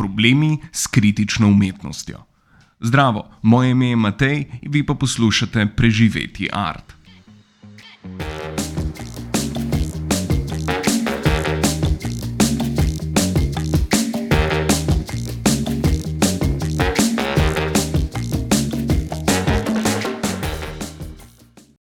problemi s kritično umetnostjo. Zdravo, moje ime je Matej, vi pa poslušate Preživeti art.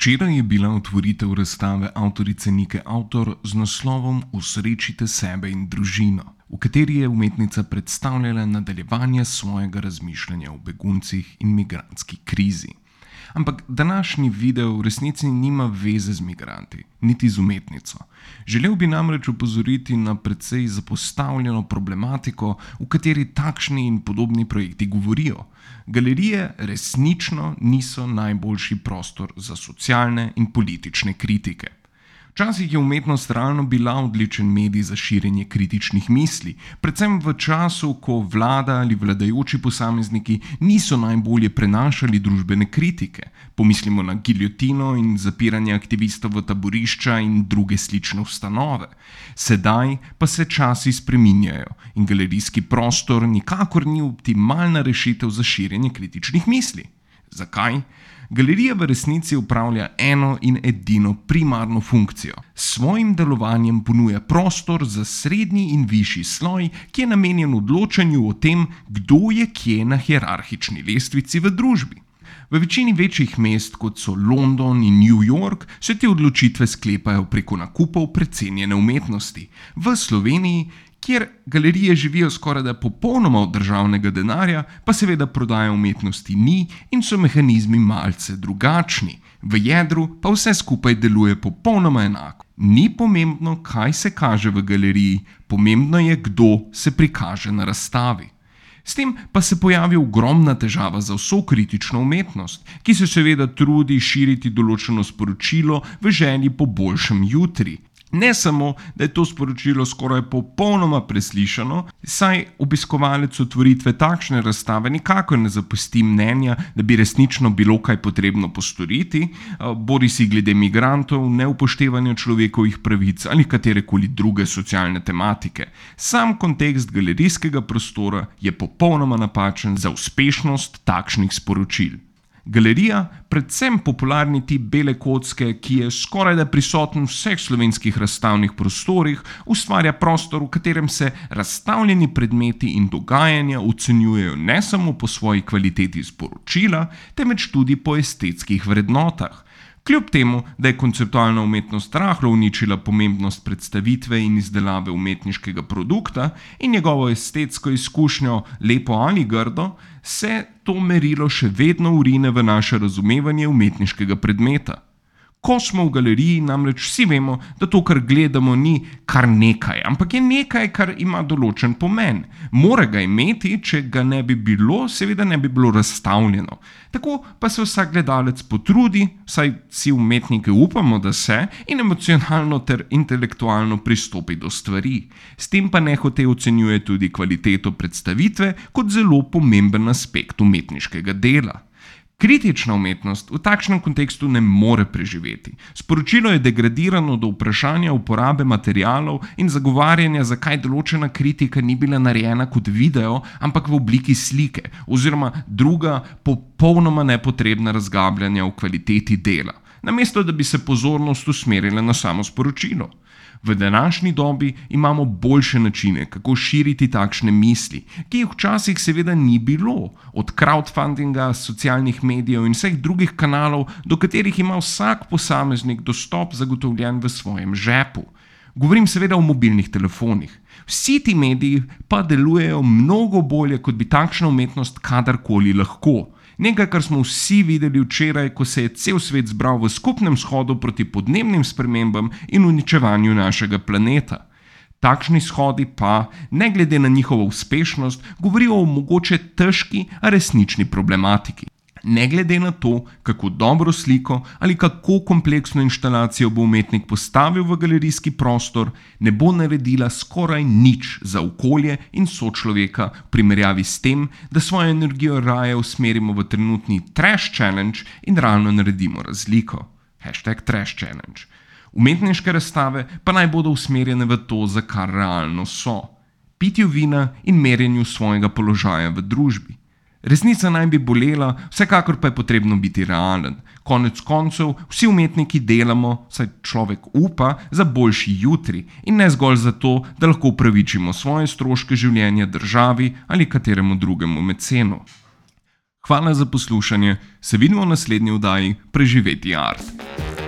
Včeraj je bila otvoritev razstave avtorice Nike Autor z naslovom Usrečite sebe in družino, v kateri je umetnica predstavljala nadaljevanje svojega razmišljanja o beguncih in migranski krizi. Ampak današnji video v resnici nima veze z migranti, niti z umetnico. Želel bi namreč upozoriti na precej zapostavljeno problematiko, v kateri takšni in podobni projekti govorijo. Galerije resnično niso najboljši prostor za socialne in politične kritike. Včasih je umetnost realno bila odličen medij za širjenje kritičnih misli, predvsem v času, ko vlada ali vladajoči posamezniki niso najbolje prenašali družbene kritike. Pomislimo na giljotino in zapiranje aktivistov v taborišča in druge slične ustanove. Sedaj pa se časi spreminjajo in galerijski prostor nikakor ni optimalna rešitev za širjenje kritičnih misli. Zakaj? Galerija v resnici upravlja eno in edino primarno funkcijo. S svojim delovanjem ponuja prostor za srednji in višji sloj, ki je namenjen odločanju o tem, kdo je kje na hierarhični lestvici v družbi. V večini večjih mest, kot so London in New York, se te odločitve sklepajo preko nakupov precenjene umetnosti. V Sloveniji kjer galerije živijo skoraj da popolnoma od državnega denarja, pa seveda prodaja umetnosti ni in so mehanizmi malce drugačni. V jedru pa vse skupaj deluje popolnoma enako. Ni pomembno, kaj se kaže v galeriji, pomembno je, kdo se prikaže na razstavi. S tem pa se pojavi ogromna težava za vso kritično umetnost, ki se seveda trudi širiti določeno sporočilo v želji po boljšem jutri, Ne samo, da je to sporočilo skoraj popolnoma preslišano, saj obiskovalec otvoritve takšne razstave nikakor ne zapusti mnenja, da bi resnično bilo kaj potrebno postoriti, bori si glede migrantov, neupoštevanja človekovih pravic ali katerekoli druge socialne tematike. Sam kontekst galerijskega prostora je popolnoma napačen za uspešnost takšnih sporočil. Galerija, predvsem popularni tip bele kocke, ki je skoraj da prisoten v vseh slovenskih razstavnih prostorih, ustvarja prostor, v katerem se razstavljeni predmeti in dogajanja ocenjujejo ne samo po svoji kvaliteti sporočila, temveč tudi po estetskih vrednotah. Kljub temu, da je konceptualna umetnost rahlo uničila pomembnost predstavitve in izdelave umetniškega produkta in njegovo estetsko izkušnjo, lepo ali grdo, se to merilo še vedno urine v naše razumevanje umetniškega predmeta. Ko smo v galeriji, namreč vsi vemo, da to, kar gledamo, ni kar nekaj, ampak je nekaj, kar ima določen pomen. Mora ga imeti, če ga ne bi bilo, seveda ne bi bilo razstavljeno. Tako pa se vsak gledalec potrudi, saj si umetniki upamo, da se in emocionalno ter intelektualno pristopi do stvari. S tem pa nehote ocenjuje tudi kvaliteto predstavitve kot zelo pomemben aspekt umetniškega dela. Kritična umetnost v takšnem kontekstu ne more preživeti. Sporočilo je degradirano do vprašanja uporabe materijalov in zagovarjanja, zakaj določena kritika ni bila narejena kot video, ampak v obliki slike oziroma druga popolnoma nepotrebna razgabljanja o kvaliteti dela, namesto da bi se pozornost usmerila na samo sporočilo. V današnji dobi imamo boljše načine, kako širiti takšne misli, ki jih včasih seveda ni bilo, od crowdfundinga, socialnih medijev in vseh drugih kanalov, do katerih ima vsak posameznik dostop zagotovljen v svojem žepu. Govorim seveda o mobilnih telefonih. Vsi ti mediji pa delujejo mnogo bolje, kot bi takšna umetnost kadarkoli lahko. Nekaj, kar smo vsi videli včeraj, ko se je cel svet zbral v skupnem shodu proti podnebnim spremembam in uničevanju našega planeta. Takšni shodi pa, ne glede na njihovo uspešnost, govorijo o mogoče težki, a resnični problematiki. Ne glede na to, kako dobro sliko ali kako kompleksno instalacijo bo umetnik postavil v galerijski prostor, ne bo naredila skoraj nič za okolje in sočloveka v primerjavi s tem, da svojo energijo raje usmerimo v trenutni trash challenge in realno naredimo razliko. Hashtag trash challenge. Umetniške razstave pa naj bodo usmerjene v to, za kar realno so. pitju vina in merjenju svojega položaja v družbi. Resnica naj bi bolela, vsekakor pa je potrebno biti realen. Konec koncev, vsi umetniki delamo, saj človek upa, za boljši jutri in ne zgolj zato, da lahko upravičimo svoje stroške življenja državi ali kateremu drugemu mecenu. Hvala za poslušanje, se vidimo v naslednji oddaji Preživeti art.